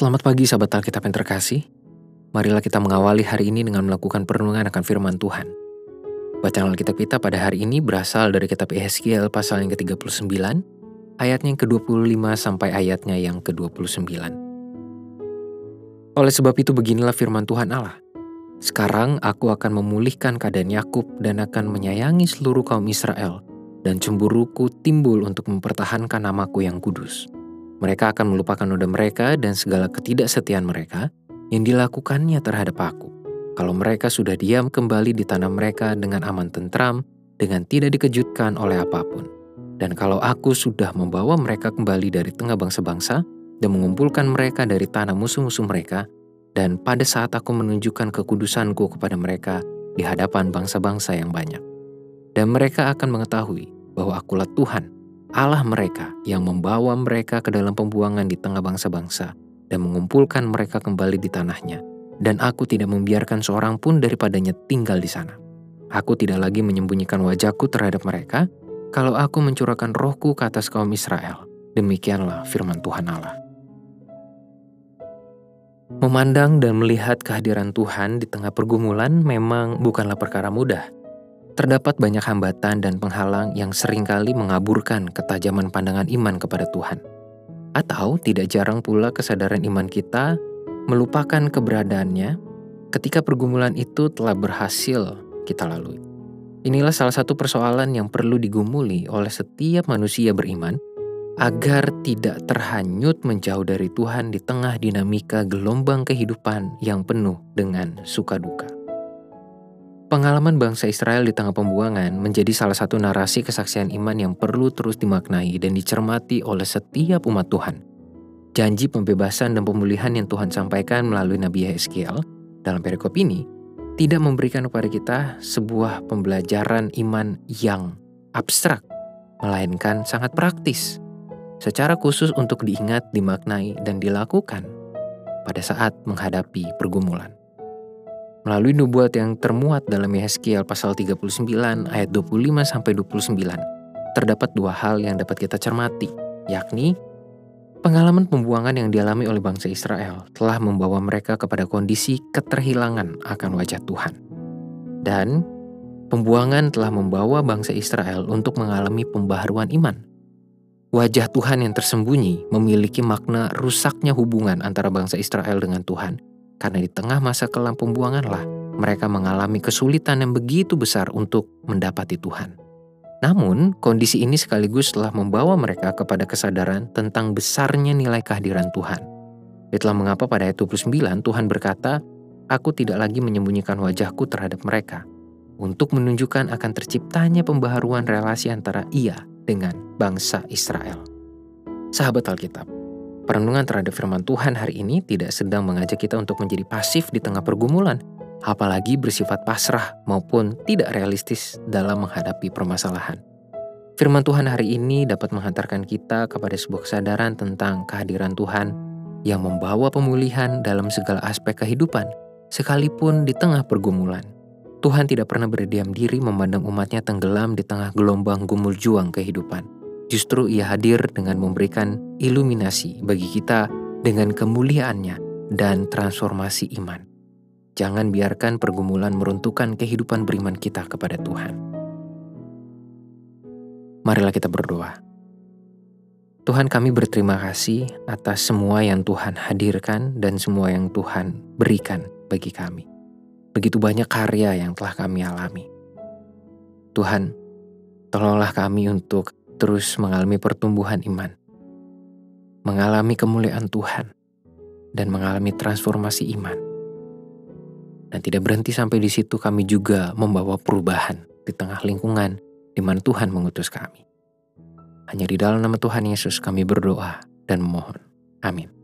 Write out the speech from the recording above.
Selamat pagi sahabat Alkitab yang terkasih. Marilah kita mengawali hari ini dengan melakukan perenungan akan firman Tuhan. Bacaan Alkitab kita pada hari ini berasal dari kitab Ezekiel pasal yang ke-39, ayatnya yang ke-25 sampai ayatnya yang ke-29. Oleh sebab itu beginilah firman Tuhan Allah. Sekarang aku akan memulihkan keadaan Yakub dan akan menyayangi seluruh kaum Israel, dan cemburuku timbul untuk mempertahankan namaku yang kudus. Mereka akan melupakan noda mereka dan segala ketidaksetiaan mereka yang dilakukannya terhadap aku. Kalau mereka sudah diam kembali di tanah mereka dengan aman tentram, dengan tidak dikejutkan oleh apa pun. Dan kalau aku sudah membawa mereka kembali dari tengah bangsa-bangsa dan mengumpulkan mereka dari tanah musuh-musuh mereka, dan pada saat aku menunjukkan kekudusanku kepada mereka di hadapan bangsa-bangsa yang banyak. Dan mereka akan mengetahui bahwa akulah Tuhan, Allah mereka yang membawa mereka ke dalam pembuangan di tengah bangsa-bangsa dan mengumpulkan mereka kembali di tanahnya. Dan aku tidak membiarkan seorang pun daripadanya tinggal di sana. Aku tidak lagi menyembunyikan wajahku terhadap mereka, kalau aku mencurahkan rohku ke atas kaum Israel. Demikianlah firman Tuhan Allah. Memandang dan melihat kehadiran Tuhan di tengah pergumulan memang bukanlah perkara mudah. Terdapat banyak hambatan dan penghalang yang sering kali mengaburkan ketajaman pandangan iman kepada Tuhan. Atau tidak jarang pula kesadaran iman kita melupakan keberadaannya ketika pergumulan itu telah berhasil kita lalui. Inilah salah satu persoalan yang perlu digumuli oleh setiap manusia beriman agar tidak terhanyut menjauh dari Tuhan di tengah dinamika gelombang kehidupan yang penuh dengan suka duka. Pengalaman bangsa Israel di tengah pembuangan menjadi salah satu narasi kesaksian iman yang perlu terus dimaknai dan dicermati oleh setiap umat Tuhan. Janji pembebasan dan pemulihan yang Tuhan sampaikan melalui Nabi Yeskiel dalam perikop ini tidak memberikan kepada kita sebuah pembelajaran iman yang abstrak, melainkan sangat praktis, secara khusus untuk diingat, dimaknai, dan dilakukan pada saat menghadapi pergumulan. Melalui nubuat yang termuat dalam Yeskiel pasal 39 ayat 25 sampai 29, terdapat dua hal yang dapat kita cermati, yakni pengalaman pembuangan yang dialami oleh bangsa Israel telah membawa mereka kepada kondisi keterhilangan akan wajah Tuhan. Dan pembuangan telah membawa bangsa Israel untuk mengalami pembaharuan iman. Wajah Tuhan yang tersembunyi memiliki makna rusaknya hubungan antara bangsa Israel dengan Tuhan karena di tengah masa kelam pembuanganlah mereka mengalami kesulitan yang begitu besar untuk mendapati Tuhan. Namun, kondisi ini sekaligus telah membawa mereka kepada kesadaran tentang besarnya nilai kehadiran Tuhan. Itulah mengapa pada ayat 29 Tuhan berkata, Aku tidak lagi menyembunyikan wajahku terhadap mereka, untuk menunjukkan akan terciptanya pembaharuan relasi antara ia dengan bangsa Israel. Sahabat Alkitab, Perenungan terhadap firman Tuhan hari ini tidak sedang mengajak kita untuk menjadi pasif di tengah pergumulan, apalagi bersifat pasrah maupun tidak realistis dalam menghadapi permasalahan. Firman Tuhan hari ini dapat menghantarkan kita kepada sebuah kesadaran tentang kehadiran Tuhan yang membawa pemulihan dalam segala aspek kehidupan, sekalipun di tengah pergumulan. Tuhan tidak pernah berdiam diri memandang umatnya tenggelam di tengah gelombang gumul juang kehidupan. Justru ia hadir dengan memberikan iluminasi bagi kita dengan kemuliaannya dan transformasi iman. Jangan biarkan pergumulan meruntuhkan kehidupan beriman kita kepada Tuhan. Marilah kita berdoa. Tuhan kami berterima kasih atas semua yang Tuhan hadirkan dan semua yang Tuhan berikan bagi kami. Begitu banyak karya yang telah kami alami. Tuhan, tolonglah kami untuk terus mengalami pertumbuhan iman, mengalami kemuliaan Tuhan, dan mengalami transformasi iman. Dan tidak berhenti sampai di situ kami juga membawa perubahan di tengah lingkungan di mana Tuhan mengutus kami. Hanya di dalam nama Tuhan Yesus kami berdoa dan memohon. Amin.